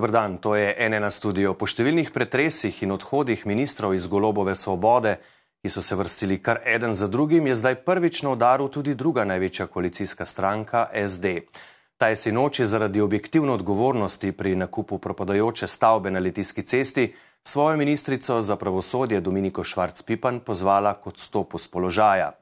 Dobr dan, to je NN studio. Po številnih pretresih in odhodih ministrov iz golobove svobode, ki so se vrstili kar eden za drugim, je zdaj prvič na udaru tudi druga največja koalicijska stranka SD. Ta je sinoči zaradi objektivne odgovornosti pri nakupu propadajoče stavbe na Litijski cesti svojo ministrico za pravosodje Dominiko Švarc-Pipan pozvala k odstopu z položaja.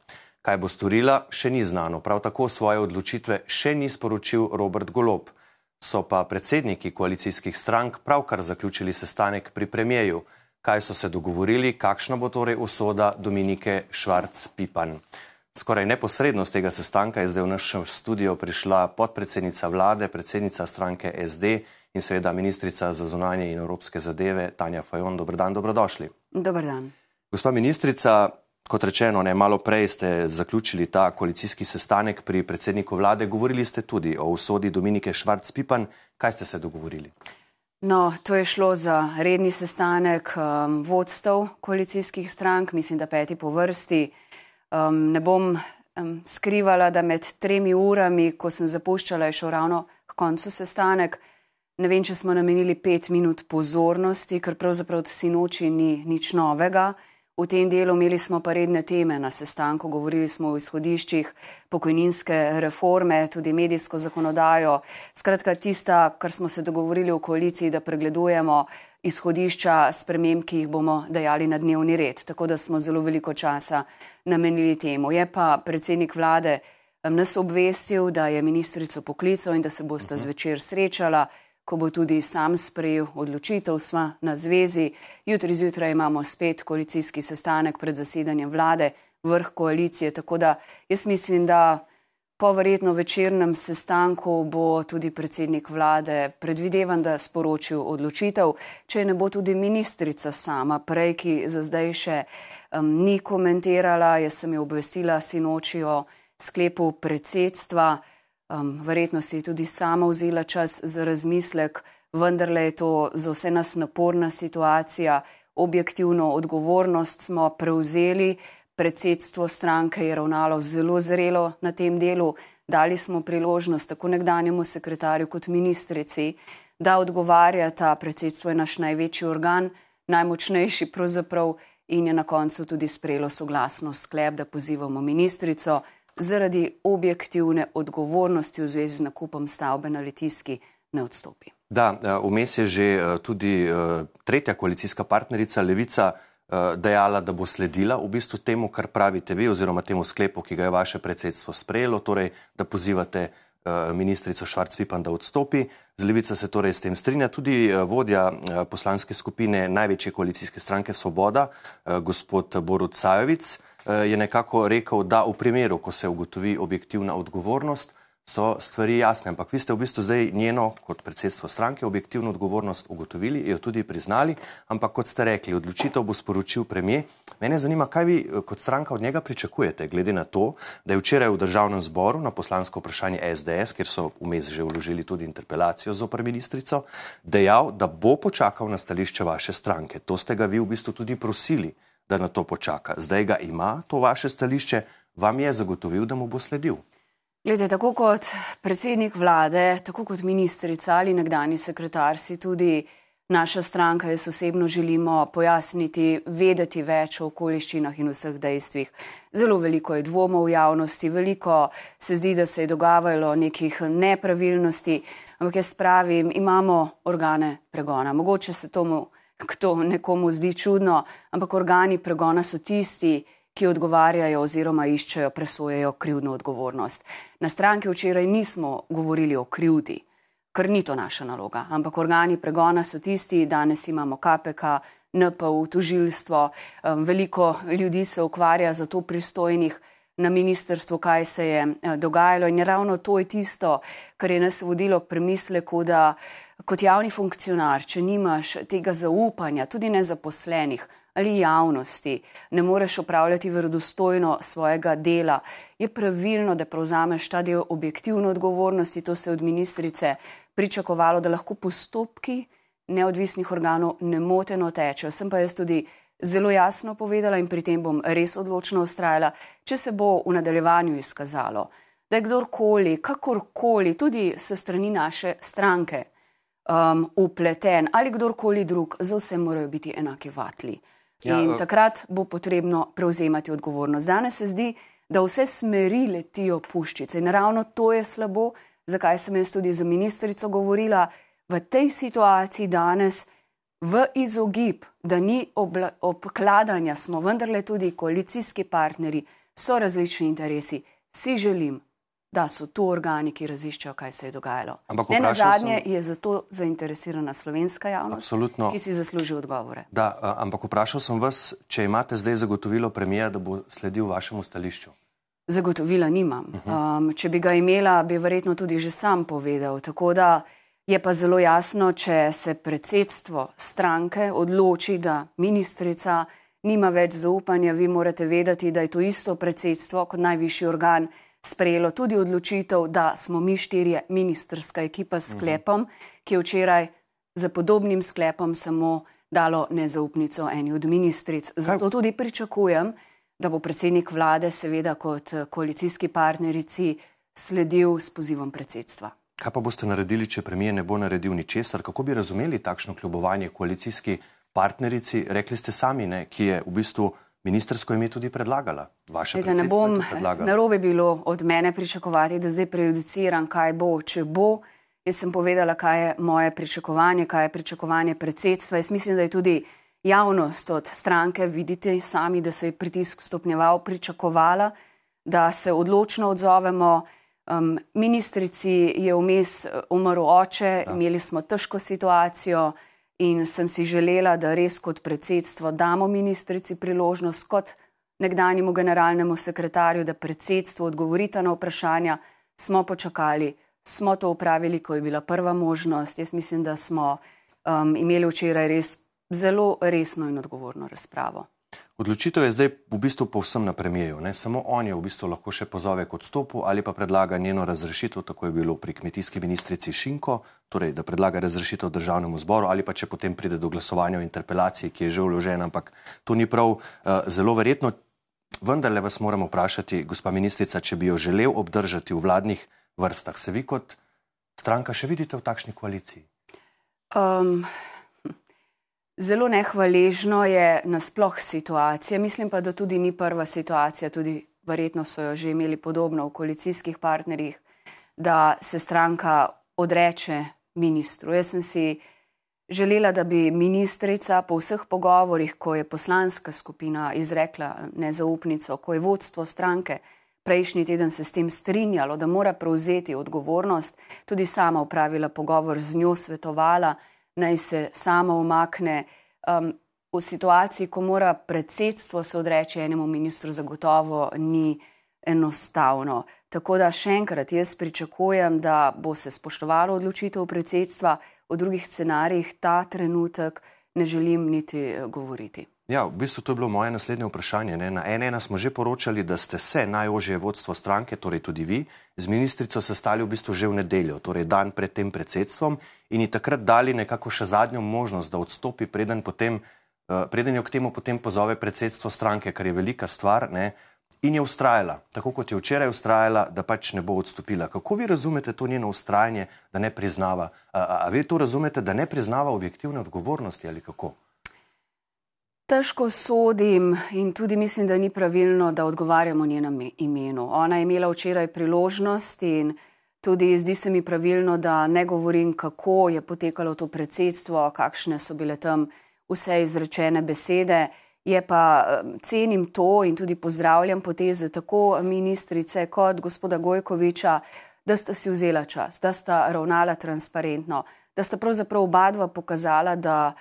Kaj bo storila, še ni znano. Prav tako svoje odločitve še ni sporočil Robert Golob. So pa predsedniki koalicijskih strank pravkar zaključili sestanek pri premijeju. Kaj so se dogovorili, kakšna bo torej usoda Dominike Švarc-Pipan. Skoraj neposredno z tega sestanka je zdaj v naš studio prišla podpredsednica vlade, predsednica stranke SD in seveda ministrica za zunanje in evropske zadeve Tanja Fajon. Dobr dan, dobrodošli. Dobar dan. Gospa ministrica, kot rečeno, ne malo prej ste zaključili ta koalicijski sestanek pri predsedniku vlade. Govorili ste tudi o usodi Dominike Švarc-Pipan. Kaj ste se dogovorili? No, to je šlo za redni sestanek um, vodstev koalicijskih strank, mislim, da peti po vrsti. Um, ne bom um, skrivala, da med tremi urami, ko sem zapuščala, je šel ravno k koncu sestanek. Ne vem, če smo namenili pet minut pozornosti, ker pravzaprav si noči ni nič novega. V tem delu imeli smo pa redne teme na sestanku, govorili smo o izhodiščih pokojninske reforme, tudi medijsko zakonodajo. Skratka, tista, kar smo se dogovorili v koaliciji, da pregledujemo izhodišča sprememb, ki jih bomo dajali na dnevni red. Tako da smo zelo veliko časa namenili temu. Je pa predsednik vlade nas obvestil, da je ministrico poklical in da se boste -huh. zvečer srečala ko bo tudi sam sprejel odločitev, sva na zvezi. Jutri zjutraj imamo spet koalicijski sestanek pred zasedanjem vlade, vrh koalicije, tako da jaz mislim, da po verjetno večernem sestanku bo tudi predsednik vlade predvidevan, da sporočil odločitev, če ne bo tudi ministrica sama prej, ki za zdaj še um, ni komentirala, jaz sem jo obvestila sinoči o sklepu predsedstva. Um, verjetno si tudi sama vzela čas za razmislek, vendarle je to za vse nas naporna situacija. Objektivno odgovornost smo prevzeli, predsedstvo stranke je ravnalo zelo zrelo na tem delu, dali smo priložnost tako nekdanjemu sekretarju kot ministrici, da odgovarjata. Predsedstvo je naš največji organ, najmočnejši pravzaprav in je na koncu tudi sprejelo soglasno sklep, da pozivamo ministrico zaradi objektivne odgovornosti v zvezi z nakupom stavbe na Litijski ne odstopi. Da, eh, vmes je že eh, tudi eh, tretja koalicijska partnerica Levica dejala, da bo sledila v bistvu temu, kar pravite vi, oziroma temu sklepu, ki ga je vaše predsedstvo sprejelo, torej da pozivate ministrico Švarc-Pipan, da odstopi. Z Levica se torej s tem strinja tudi vodja poslanske skupine največje koalicijske stranke Svoboda, gospod Borut Sajovic. Je nekako rekel, da v primeru, ko se ugotovi objektivna odgovornost, so stvari jasne. Ampak vi ste v bistvu zdaj njeno, kot predsedstvo stranke, objektivno odgovornost ugotovili, jo tudi priznali. Ampak kot ste rekli, odločitev bo sporočil premije. Mene zanima, kaj vi eh, kot stranka od njega pričakujete, glede na to, da je včeraj v državnem zboru na poslansko vprašanje SDS, kjer so vmes že vložili tudi interpelacijo z opr ministrico, dejal, da bo počakal na stališče vaše stranke. To ste ga vi v bistvu tudi prosili da na to počaka. Zdaj ga ima, to vaše stališče, vam je zagotovil, da mu bo sledil. Glede, tako kot predsednik vlade, tako kot ministrica ali nekdani sekretar, si tudi naša stranka, jaz osebno želimo pojasniti, vedeti več o okoliščinah in vseh dejstvih. Zelo veliko je dvomov v javnosti, veliko se zdi, da se je dogajalo nekih nepravilnosti, ampak jaz pravim, imamo organe pregona. Mogoče se tomu to nekomu zdi čudno, ampak organi pregona so tisti, ki odgovarjajo oziroma iščejo, presojejo krivdno odgovornost. Na stranki včeraj nismo govorili o krivdi, ker ni to naša naloga, ampak organi pregona so tisti, danes imamo KPK, NPU, tužilstvo, veliko ljudi se ukvarja za to pristojnih na ministrstvu, kaj se je eh, dogajalo in ravno to je tisto, kar je nas vodilo premisleku, da kot javni funkcionar, če nimaš tega zaupanja, tudi nezaposlenih ali javnosti, ne moreš upravljati verodostojno svojega dela, je pravilno, da prevzameš ta del objektivne odgovornosti. To se je od ministrice pričakovalo, da lahko postopki neodvisnih organov nemoteno tečejo. Sem pa jaz tudi zelo jasno povedala in pri tem bom res odločno ustrajala, če se bo v nadaljevanju izkazalo, da je kdorkoli, kakorkoli, tudi se strani naše stranke, um, upleten ali kdorkoli drug, za vse morajo biti enaki vatli. Ja, in uh, takrat bo potrebno prevzemati odgovornost. Danes se zdi, da vse smeri letijo puščice in ravno to je slabo, zakaj sem jaz tudi za ministrico govorila. V tej situaciji danes, v izogib, da ni obkladanja, smo vendarle tudi koalicijski partnerji, so različni interesi. Si želim, da so to organi, ki raziščajo, kaj se je dogajalo. Ne na zadnje sem... je zato zainteresirana slovenska javnost, Absolutno. ki si zasluži odgovore. Da, ampak vprašal sem vas, če imate zdaj zagotovilo premija, da bo sledil vašemu stališču. Zagotovila nimam. Uh mhm. -huh. um, če bi ga imela, bi verjetno tudi že sam povedal. Tako da je pa zelo jasno, če se predsedstvo stranke odloči, da ministrica nima več zaupanja, vi morate vedeti, da je to isto predsedstvo kot najvišji organ sprejelo tudi odločitev, da smo mi štirje ministerska ekipa s sklepom, ki je včeraj za podobnim sklepom samo dalo nezaupnico eni od ministric. Zato tudi pričakujem, da bo predsednik vlade seveda kot koalicijski partnerici sledil s pozivom predsedstva. Kaj pa boste naredili, če premijer ne bo naredil ničesar? Kako bi razumeli takšno kljubovanje koalicijski partnerici? Rekli ste sami, ne, ki je v bistvu Ministrsko ime tudi predlagala. Vaše Tega ne bom narobe bilo od mene pričakovati, da zdaj prejudiciram, kaj bo, če bo. Jaz sem povedala, kaj je moje pričakovanje, kaj je pričakovanje predsedstva. Jaz mislim, da je tudi javnost od stranke, vidite sami, da se je pritisk stopnjeval, pričakovala, da se odločno odzovemo. Um, ministrici je vmes umrl oče, da. imeli smo težko situacijo. In sem si želela, da res kot predsedstvo damo ministrici priložnost, kot nekdanjemu generalnemu sekretarju, da predsedstvo odgovorita na vprašanja. Smo počakali, smo to upravili, ko je bila prva možnost. Jaz mislim, da smo um, imeli včeraj res zelo resno in odgovorno razpravo. Odločitev je zdaj v bistvu povsem na premijeju. Ne? Samo on je v bistvu lahko še pozove k odstopu ali pa predlaga njeno razrešitev, tako je bilo pri kmetijski ministrici Šinko, torej da predlaga razrešitev državnemu zboru ali pa če potem pride do glasovanja o interpelaciji, ki je že vložena, ampak to ni prav uh, zelo verjetno. Vendar le vas moramo vprašati, gospa ministrica, če bi jo želel obdržati v vladnih vrstah, se vi kot stranka še vidite v takšni koaliciji? Um, Zelo nehvaležno je nasploh situacija. Mislim pa, da tudi ni prva situacija, tudi verjetno so jo že imeli podobno v koalicijskih partnerjih, da se stranka odreče ministru. Jaz sem si želela, da bi ministrica po vseh pogovorjih, ko je poslanska skupina izrekla nezaupnico, ko je vodstvo stranke prejšnji teden se s tem strinjalo, da mora prevzeti odgovornost, tudi sama upravila pogovor z njo, svetovala naj se sama umakne. Um, v situaciji, ko mora predsedstvo se odreči enemu ministru, zagotovo ni enostavno. Tako da še enkrat jaz pričakujem, da bo se spoštovalo odločitev predsedstva, o drugih scenarijih ta trenutek ne želim niti eh, govoriti. Ja, v bistvu to je bilo moje naslednje vprašanje. Ne? Na NN smo že poročali, da ste se najožje vodstvo stranke, torej tudi vi, z ministrico sestali v bistvu že v nedeljo, torej dan pred tem predsedstvom in ji takrat dali nekako še zadnjo možnost, da odstopi, preden, potem, uh, preden jo k temu potem pozove predsedstvo stranke, kar je velika stvar. Ne? In je ustrajala, tako kot je včeraj ustrajala, da pač ne bo odstopila. Kako vi razumete to njeno ustrajanje, da ne priznava? A, a, a vi to razumete, da ne priznava objektivne odgovornosti ali kako? Težko sodim in tudi mislim, da ni pravilno, da odgovarjamo njenem imenu. Ona je imela včeraj priložnost in tudi zdi se mi pravilno, da ne govorim, kako je potekalo to predsedstvo, kakšne so bile tam vse izrečene besede. Je pa cenim to in tudi pozdravljam poteze tako ministrice kot gospoda Gojkoviča, da sta si vzela čas, da sta ravnala transparentno, da sta pravzaprav oba dva pokazala, da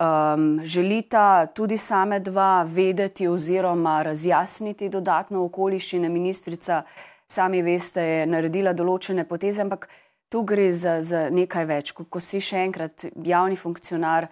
um, želita tudi same dva vedeti oziroma razjasniti dodatno okoliščine. Ministrica, sami veste, je naredila določene poteze, ampak tu gre za, za nekaj več. Ko, ko si še enkrat javni funkcionar,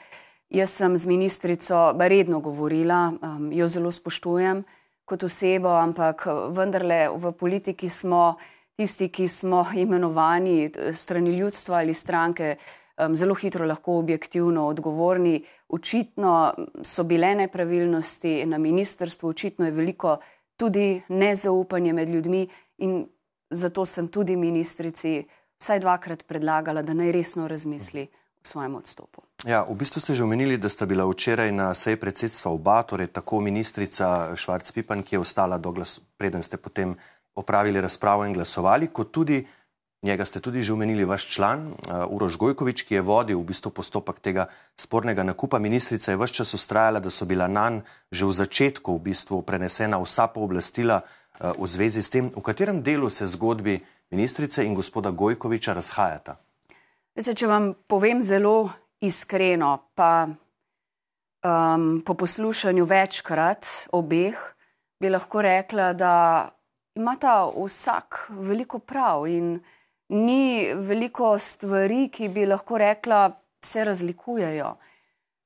jaz sem z ministrico redno govorila, um, jo zelo spoštujem kot osebo, ampak vendarle v politiki smo tisti, ki smo imenovani strani ljudstva ali stranke um, zelo hitro lahko objektivno odgovorni. Očitno so bile nepravilnosti na ministrstvu, očitno je veliko tudi nezaupanje med ljudmi in zato sem tudi ministrici vsaj dvakrat predlagala, da naj resno razmisli v svojem odstopu. Ja, v bistvu ste že omenili, da sta bila včeraj na seji predsedstva oba, torej tako ministrica Švarc-Pipan, ki je ostala glas, preden ste potem opravili razpravo in glasovali, kot tudi njega ste tudi že omenili vaš član uh, Uroš Gojkovič, ki je vodil v bistvu postopek tega spornega nakupa. Ministrica je vse čas ustrajala, da so bila nanj že v začetku v bistvu prenesena vsa pooblastila uh, v zvezi s tem, v katerem delu se zgodbi ministrice in gospoda Gojkoviča razhajata. Zdaj, če vam povem zelo iskreno, pa um, po poslušanju večkrat obeh, bi lahko rekla, da imata vsak veliko prav in ni veliko stvari, ki bi lahko rekla, se razlikujejo.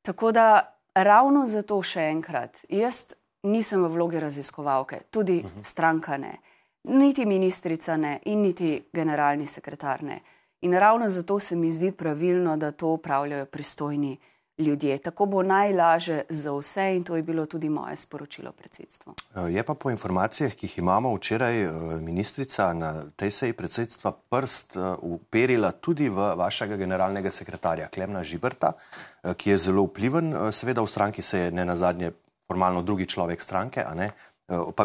Tako da ravno zato še enkrat, jaz nisem v vlogi raziskovalke, tudi uh mhm. -huh. stranka ne, niti ministrica ne in niti generalni sekretar ne. In ravno zato se mi zdi pravilno, da to upravljajo pristojni ljudje. Tako bo najlažje za vse in to je bilo tudi moje sporočilo predsedstvu. Eh, je pa po informacijah, ki jih imamo včeraj, eh, ministrica na tej seji predsedstva prst eh, uperila tudi v vašega generalnega sekretarja Klemna Žibrta, ki je zelo vpliven, seveda v stranki se je ne nazadnje formalno drugi človek stranke, a ne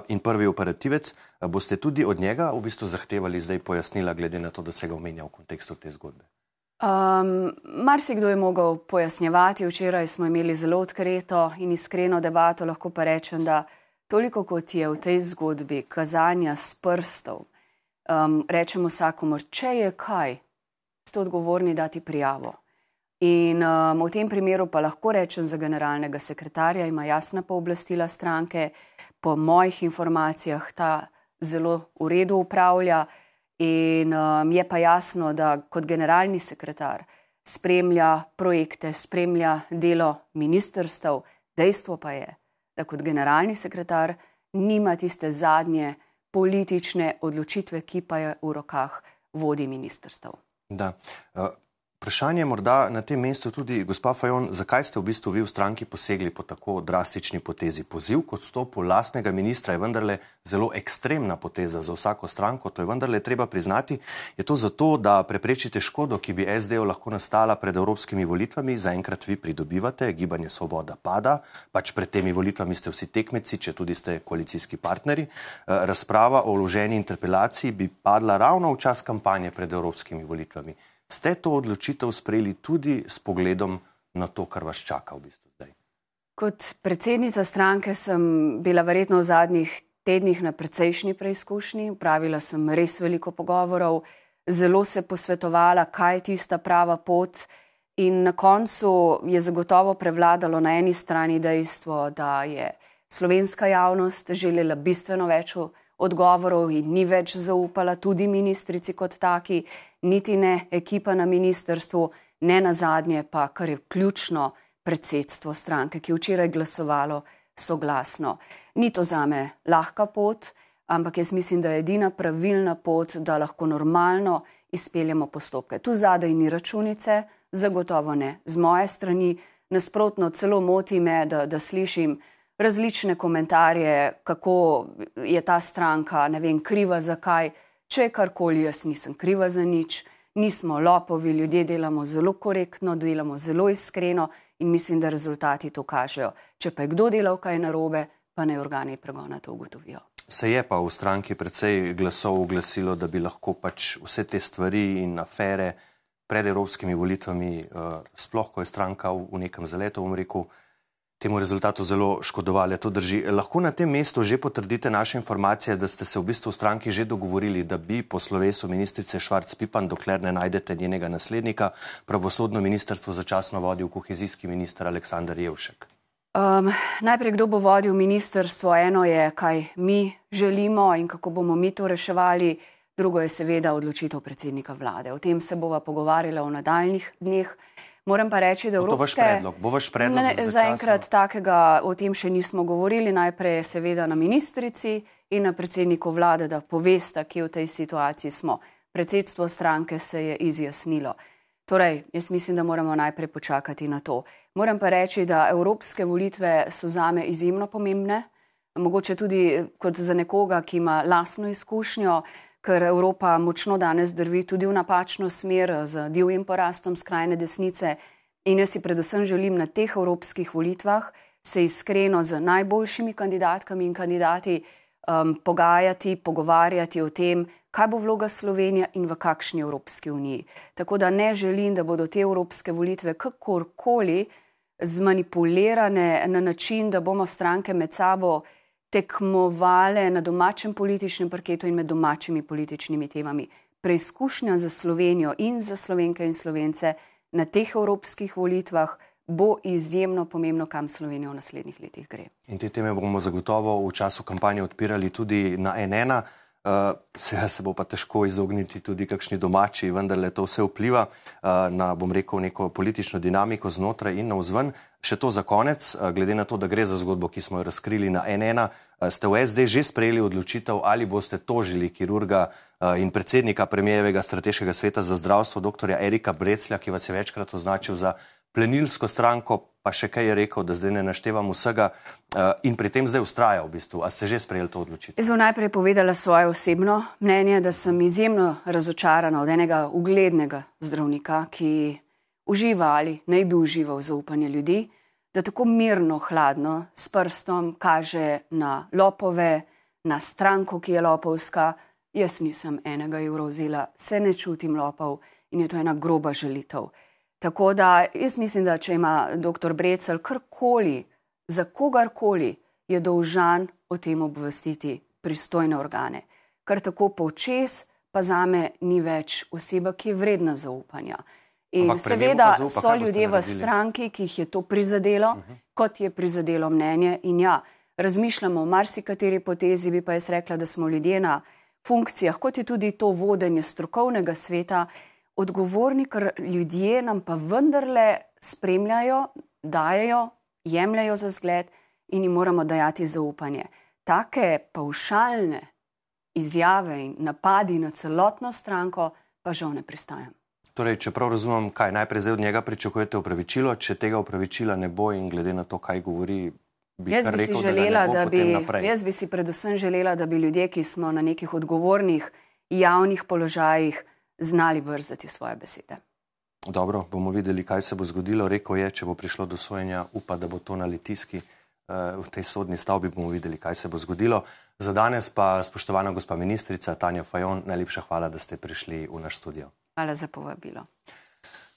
in prvi operativec, boste tudi od njega v bistvu zahtevali zdaj pojasnila, glede na to, da se ga omenja v kontekstu te zgodbe? Um, Mar si kdo je mogel pojasnjevati. Včeraj smo imeli zelo odkrito in iskreno debato. Lahko pa rečem, da toliko kot je v tej zgodbi kazanja s prstov, um, rečemo vsakomor, če je kaj, ste odgovorni dati prijavo. In um, v tem primeru pa lahko rečem za generalnega sekretarja, ima jasna pooblastila stranke, po mojih informacijah ta zelo v redu upravlja. In um, je pa jasno, da kot generalni sekretar spremlja projekte, spremlja delo ministrstev. Dejstvo pa je, da kot generalni sekretar nima tiste zadnje politične odločitve, ki pa je v rokah vodi ministrstev. Da. Uh, Vprašanje morda na tem mestu tudi, gospa Fajon, zakaj ste v bistvu vi v stranki posegli po tako drastični potezi? Poziv kot stopu lastnega ministra je vendarle zelo ekstremna poteza za vsako stranko, to je vendarle treba priznati. Je to zato, da preprečite škodo, ki bi SDO lahko nastala pred evropskimi volitvami, zaenkrat vi pridobivate, gibanje svoboda pada, pač pred temi volitvami ste vsi tekmeci, če tudi ste koalicijski partneri. Eh, razprava o vloženi interpelaciji bi padla ravno v čas kampanje pred evropskimi volitvami. Ste to odločitev sprejeli tudi s pogledom na to, kar vas čaka v bistvu zdaj? Kot predsednica stranke sem bila verjetno v zadnjih tednih na precejšnji preizkušnji. Pravila sem res veliko pogovorov, zelo se posvetovala, kaj je tista prava pot. In na koncu je zagotovo prevladalo na eni strani dejstvo, da je slovenska javnost želela bistveno več odgovorov in ni več zaupala tudi ministrici kot taki, niti ne ekipa na ministrstvu, ne na zadnje pa, kar je ključno, predsedstvo stranke, ki je včeraj glasovalo soglasno. Ni to zame lahka pot, ampak jaz mislim, da je edina pravilna pot, da lahko normalno izpeljemo postopke. Tu zadaj ni računice, zagotovo ne. Z moje strani nasprotno celo moti me, da, da slišim, različne komentarje, kako je ta stranka, ne vem, kriva za kaj. Če karkoli, jaz nisem kriva za nič, nismo lopovi, ljudje delamo zelo korektno, delamo zelo iskreno in mislim, da rezultati to kažejo. Če pa je kdo delal kaj narobe, pa naj organi pregona to ugotovijo. Se je pa v stranki precej glasov oglasilo, da bi lahko pač vse te stvari in afere pred evropskimi volitvami, uh, sploh ko je stranka v, v nekem zaletu, bom rekel, uh, temu rezultatu zelo škodovali. To drži. Lahko na tem mestu že potrdite naše informacije, da ste se v bistvu v stranki že dogovorili, da bi po slovesu ministrice Švarc-Pipan, dokler ne najdete njenega naslednika, pravosodno ministrstvo začasno vodil kohezijski minister Aleksandar Jevšek. Um, najprej, kdo bo vodil ministrstvo? Eno je, kaj mi želimo in kako bomo mi to reševali. Drugo je seveda odločitev predsednika vlade. O tem se bova pogovarjala v nadaljnih dneh. Moram pa reči, da Evropske... bo vaš predlog. Bo vaš predlog ne, zaenkrat takega o tem še nismo govorili. Najprej seveda na ministrici in na predsedniku vlade, da povesta, kje v tej situaciji smo. Predsedstvo stranke se je izjasnilo. Torej, jaz mislim, da moramo najprej počakati na to. Moram pa reči, da evropske volitve so zame izjemno pomembne. Mogoče tudi kot za nekoga, ki ima lasno izkušnjo, ker Evropa močno danes drvi tudi v napačno smer z divjim porastom skrajne desnice. In jaz si predvsem želim na teh evropskih volitvah se iskreno z najboljšimi kandidatkami in kandidati um, pogajati, pogovarjati o tem, kaj bo vloga Slovenije in v kakšni Evropski uniji. Tako da ne želim, da bodo te evropske volitve kakorkoli zmanipulirane na način, da bomo stranke med sabo tekmovale na domačem političnem parketu in med domačimi političnimi temami. Preizkušnja za Slovenijo in za slovenke in slovence na teh evropskih volitvah bo izjemno pomembno, kam Slovenija v naslednjih letih gre. In te teme bomo zagotovo v času kampanje odpirali tudi na NN. Uh, se bo pa težko izogniti tudi kakšni domači, vendar le to vse vpliva uh, na, bom rekel, neko politično dinamiko znotraj in navzven. Še to za konec, uh, glede na to, da gre za zgodbo, ki smo jo razkrili na NN, uh, ste v SD že sprejeli odločitev, ali boste tožili kirurga uh, in predsednika premijevega strateškega sveta za zdravstvo, dr. Erika Breclja, ki vas je večkrat označil za plenilsko stranko, pa še kaj je rekel, da zdaj ne naštevam vsega uh, in pri tem zdaj ustraja v bistvu. A ste že sprejeli to odločitev? Jaz bom najprej povedala svoje osebno mnenje, da sem izjemno razočarana od enega uglednega zdravnika, ki uživa ali naj bi užival zaupanje ljudi, da tako mirno, hladno s prstom kaže na lopove, na stranko, ki je lopovska. Jaz nisem enega evra vzela, se ne čutim lopov in je to ena groba želitev. Tako da jaz mislim, da če ima dr. Brecel karkoli, za kogarkoli, je dolžan o tem obvestiti pristojne organe. Kar tako počes, pa za me ni več oseba, ki je vredna zaupanja. In Ampak seveda zaupa, so ljudje v stranki, ki jih je to prizadelo, uh mhm. -huh. kot je prizadelo mnenje. In ja, razmišljamo o marsikateri potezi, bi pa jaz rekla, da smo ljudje na funkcijah, kot je tudi to vodenje strokovnega sveta odgovorni, ker ljudje nam pa vendarle spremljajo, dajo, jemljajo za zgled in jim moramo dajati zaupanje. Take paušalne izjave in napadi na celotno stranko pa žal ne pristajam. Torej, če prav razumem, kaj najprej zdaj od njega pričakujete upravičilo, če tega upravičila ne bo in glede na to, kaj govori. Bi jaz, bi rekel, želela, da da bi, jaz bi si predvsem želela, da bi ljudje, ki smo na nekih odgovornih javnih položajih, znali brzdati svoje besede. Dobro, bomo videli, kaj se bo zgodilo. Rekl je, če bo prišlo do sojenja, upa, da bo to na litiski eh, v tej sodni stavbi, bomo videli, kaj se bo zgodilo. Za danes pa, spoštovana gospa ministrica Tanja Fajon, najlepša hvala, da ste prišli v naš studio. Hvala za povabilo.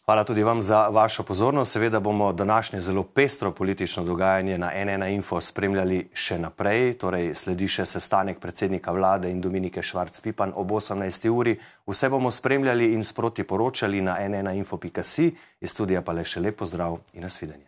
Hvala tudi vam za vašo pozornost. Seveda bomo današnje zelo pestro politično dogajanje na NN Info spremljali še naprej. Torej, sledi še sestanek predsednika vlade in Dominike Švarc-Pipan ob 18. uri. Vse bomo spremljali in sproti poročali na nninfo.si. Iz studija pa le še lepo zdrav in nasvidenje.